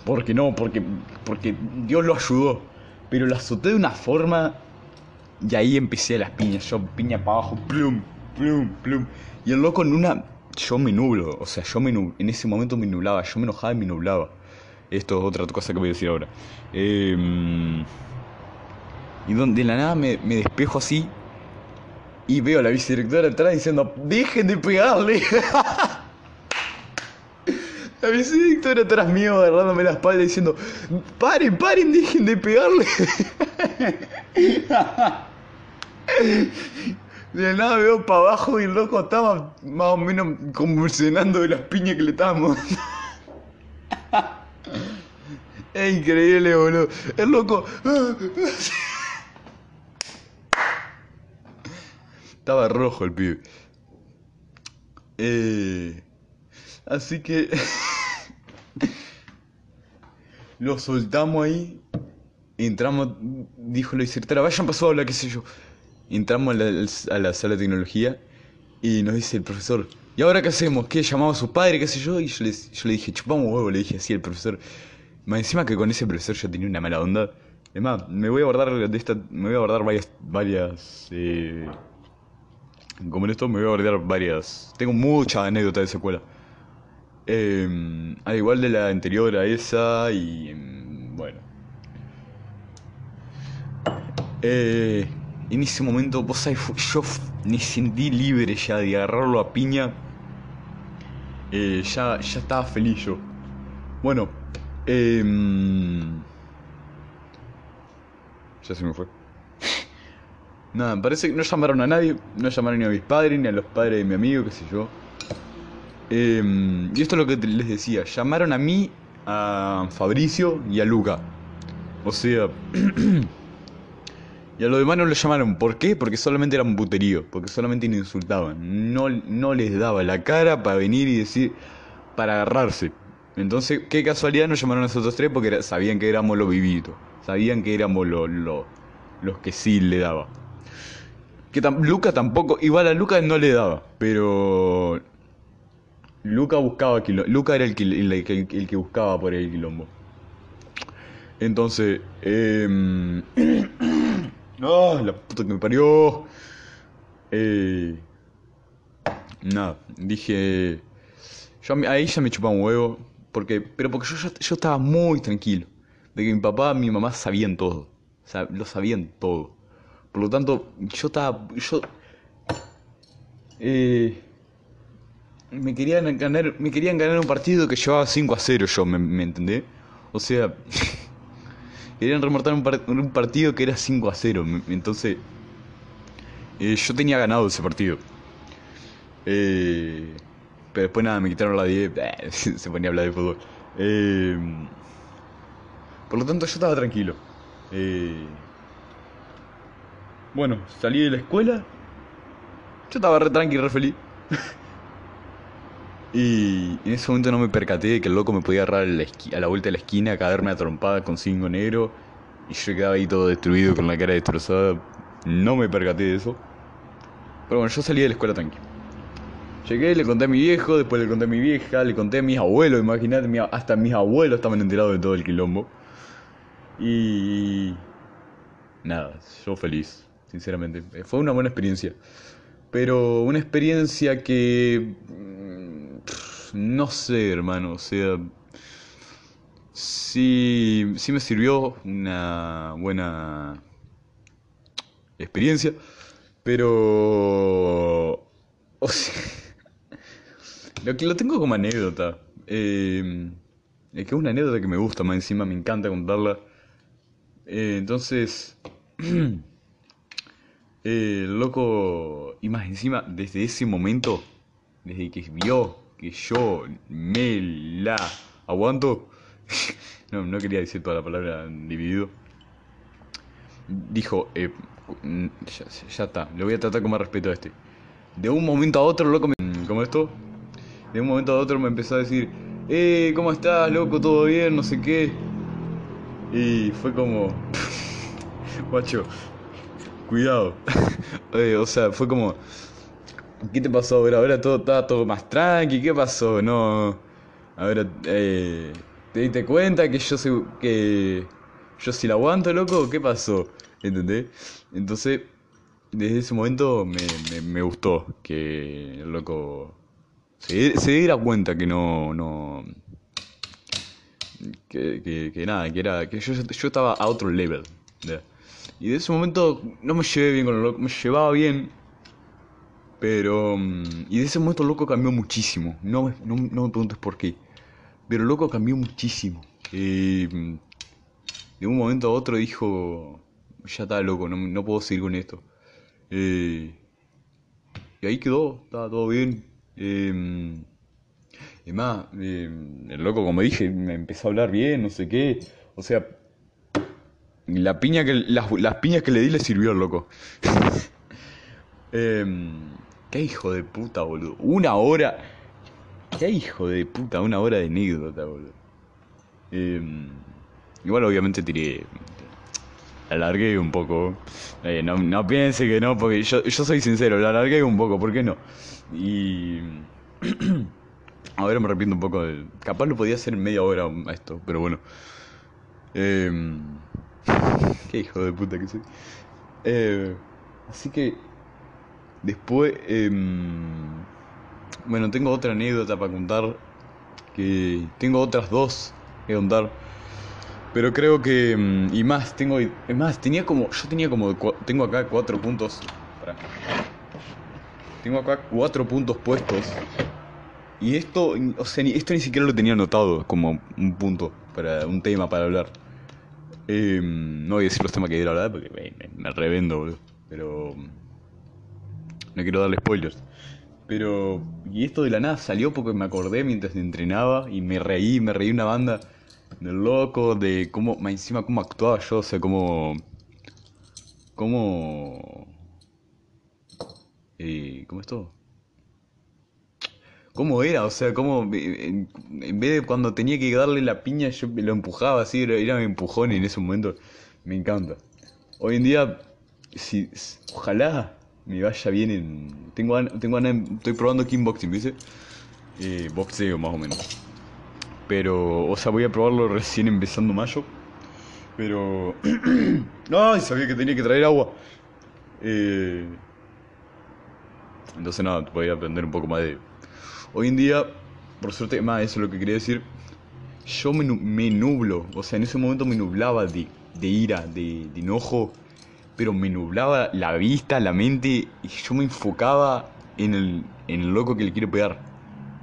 [SPEAKER 1] Porque no, porque, porque Dios lo ayudó. Pero lo azoté de una forma... Y ahí empecé las piñas, yo piña para abajo, plum, plum, plum. Y el loco en una... Yo me nublo, o sea, yo me en ese momento me nublaba, yo me enojaba y me nublaba. Esto es otra cosa que voy a decir ahora. Em, y donde de la nada me, me, despejo así y veo a la vicedirectora atrás diciendo, dejen de pegarle. [laughs] la vicedirectora atrás mío agarrándome la espalda diciendo, paren, paren, dejen de pegarle. [laughs] De nada veo para abajo y el loco estaba más o menos convulsionando de las piñas que le estábamos [laughs] Es increíble, boludo. El loco. [laughs] Estaba rojo el pibe. Eh, así que. Lo soltamos ahí. Entramos. Dijo la directora, vayan pasado la qué sé yo. Entramos a la, sala de tecnología y nos dice el profesor, ¿y ahora qué hacemos? ¿Qué? ¿Llamamos a su padre? ¿Qué sé yo? Y yo le, yo le dije, chupamos huevo, le dije así al profesor. Más encima que con ese profesor yo tenía una mala onda. Es más, me voy a guardar de esta. Me voy a guardar varias. varias. Eh, como en esto me voy a guardar varias. Tengo muchas anécdotas de esa escuela. Eh, al igual de la anterior a esa y. Em, bueno. Eh, en ese momento, vos sabés, yo me sentí libre ya de agarrarlo a piña. Eh, ya, ya estaba feliz yo. Bueno, eh, ya se me fue. [laughs] Nada, parece que no llamaron a nadie. No llamaron ni a mis padres, ni a los padres de mi amigo, qué sé yo. Eh, y esto es lo que les decía. Llamaron a mí, a Fabricio y a Luca. O sea... [clears throat] Y a los demás no los llamaron. ¿Por qué? Porque solamente eran puterío. Porque solamente nos insultaban. No, no les daba la cara para venir y decir. Para agarrarse. Entonces, qué casualidad nos llamaron a nosotros tres porque sabían que éramos los vivitos. Sabían que éramos los, los, que sí le daba. Que Luca tampoco. Igual a Luca no le daba. Pero. Luca buscaba quilombo. Luca era el que, el, que buscaba por el quilombo. Entonces. Eh, [coughs] No, la puta que me parió. Eh, nada, dije. Yo ahí ya me chupaba un huevo. Porque, pero porque yo, yo, estaba muy tranquilo. De que mi papá y mi mamá sabían todo. Lo sabían todo. Por lo tanto, yo estaba. Yo. Eh, me querían ganar, me querían ganar un partido que llevaba 5 a 0 yo, ¿me, me entendés? O sea, [laughs] querían remontar un, partido que era 5 a 0. Entonces, eh, yo tenía ganado ese partido. Eh, pero después nada, me quitaron la 10. [laughs] se ponía a hablar de fútbol. Eh, por lo tanto, yo estaba tranquilo. bueno, salí de la escuela. Yo estaba re tranquilo, re feliz. [laughs] Y en ese momento no me percaté de que el loco me podía agarrar a la, vuelta de la esquina, caerme a trompada con cinco negro. Y yo quedaba ahí todo destruido, con la cara destrozada. No me percaté de eso. Pero bueno, yo salí de la escuela tranquilo. Llegué, le conté a mi viejo, después le conté a mi vieja, le conté a mis abuelos, imagínate, hasta mis abuelos estaban enterados de todo el quilombo. Y... Nada, yo feliz, sinceramente. Fue una buena experiencia. Pero una experiencia que... No sé, hermano, o sea... Sí, sí me sirvió una buena experiencia, pero... [laughs] Lo que lo tengo como anécdota. Eh, es que es una anécdota que me gusta, más encima me encanta contarla. Eh, entonces, [clears throat] eh, loco, y más encima, desde ese momento, desde que vio que yo me la aguanto, [laughs] no, no quería decir toda la palabra dividido, dijo, eh, ya, está, le voy a tratar con más respeto a este. De un momento a otro, loco, me, como esto, de un momento a otro me empezó a decir, eh, ¿cómo estás, loco? ¿Todo bien? No sé qué. Y fue como, [laughs] guacho, cuidado. [laughs] o sea, fue como, ¿qué te pasó ahora? Ahora todo estaba todo más tranqui, ¿qué pasó? No, ahora, eh, ¿te diste cuenta que yo soy, que yo sí la aguanto, loco? ¿Qué pasó? ¿Entendés? Entonces, desde ese momento me, me gustó que el loco se, se diera cuenta que no, no que, que, nada, que era que yo, yo estaba a otro level. Y de ese momento no me llevé bien con el loco, me llevaba bien, pero... Mm, y de ese momento loco cambió muchísimo, no, no, me preguntes por qué, pero loco cambió muchísimo. Y mm, de un momento a otro dijo, ya está loco, no, no puedo seguir con esto. Eh, y ahí quedó, estaba todo bien. Eh, y más, em, el loco, como dije, me empezó a hablar bien, no sé qué. O sea, la piña que, las, piñas que le di le sirvió al loco. [laughs] Em, qué hijo de puta, boludo. Una hora. Qué hijo de puta, una hora de anécdota, boludo. Eh, igual, obviamente, tiré. Alargué un poco. Eh, no, piense que no, porque yo, yo soy sincero, la alargué un poco, ¿por qué no? Y. [clears throat] Ahora me arrepiento un poco de... Capaz lo podía hacer en media hora esto, pero bueno. Eh... [laughs] Qué hijo de puta que soy. Eh... Así que... Después... Eh... Bueno, tengo otra anécdota para contar. Que... Tengo otras dos que contar. Pero creo que... Em, y más, tengo... Es más, tenía como... Yo tenía como... Tengo acá cuatro puntos. Tengo acá cuatro puntos puestos y esto, o sea, esto ni siquiera lo tenía anotado como un punto para un tema para hablar. Em, no voy a decir los temas que quiero hablar porque me, revendo, boludo. Pero. No quiero darle spoilers. Pero. Y esto de la nada salió porque me acordé mientras entrenaba y me reí, me reí una banda del loco, de cómo. Encima, cómo actuaba yo, o sea, cómo. Cómo. Eh, ¿Cómo es todo? ¿Cómo era? O sea, cómo en, vez de cuando tenía que darle la piña, yo lo empujaba así, era, era mi empujón en ese momento me encanta. Hoy en día, si, ojalá me vaya bien en... Tengo, tengo estoy probando kickboxing, ¿viste? Eh, boxeo más o menos. Pero, o sea, voy a probarlo recién empezando mayo. Pero... [clears throat] ¡Ay! Sabía que tenía que traer agua. Eh... Entonces nada, voy a aprender un poco más de Hoy en día, por suerte, más eso es lo que quería decir, yo me, me nublo, o sea, en ese momento me nublaba de, de ira, de, de, enojo, pero me nublaba la vista, la mente, y yo me enfocaba en el, en el loco que le quiero pegar,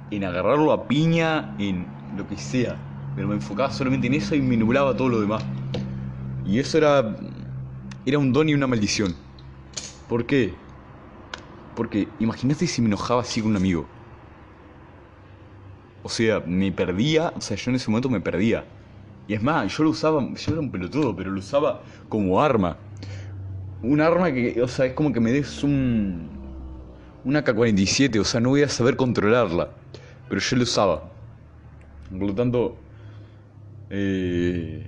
[SPEAKER 1] en agarrarlo a piña, en lo que sea, pero me enfocaba solamente en eso y me nublaba todo lo demás. Y eso era, era un don y una maldición. ¿Por qué? Porque imagínate si me enojaba así con un amigo. O sea, me perdía, o sea, yo en ese momento me perdía. Y es más, yo lo usaba, yo era un pelotudo, pero lo usaba como arma. Un arma que, o sea, es como que me des un. Una K-47, o sea, no voy a saber controlarla. Pero yo lo usaba. Por lo tanto. Eh,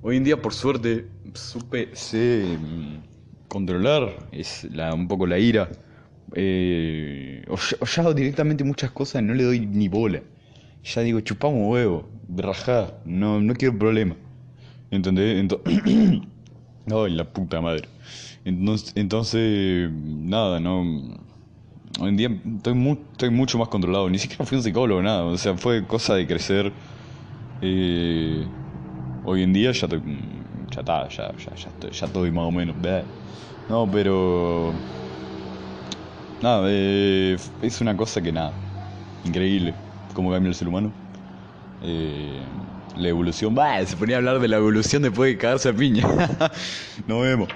[SPEAKER 1] hoy en día, por suerte, supe, sé mm, controlar es la, un poco la ira. Eh, o, ya, o ya hago directamente muchas cosas no le doy ni bola. Ya digo, chupamos huevo, rajá, no, no quiero problema. ¿Entendés? Entonces... [clears throat] Ay, la puta madre. Entonces, entonces, nada, no. Hoy en día estoy, mu estoy mucho más controlado. Ni siquiera fui un psicólogo, nada. O sea, fue cosa de crecer. Eh, hoy en día ya estoy. Ya está, ya, ya, ya, estoy, ya estoy más o menos. No, pero. Nada, eh, es una cosa que nada. Increíble cómo cambia el ser humano. Eh, la evolución. Bah, se ponía a hablar de la evolución después de cagarse a piña. [laughs] Nos vemos.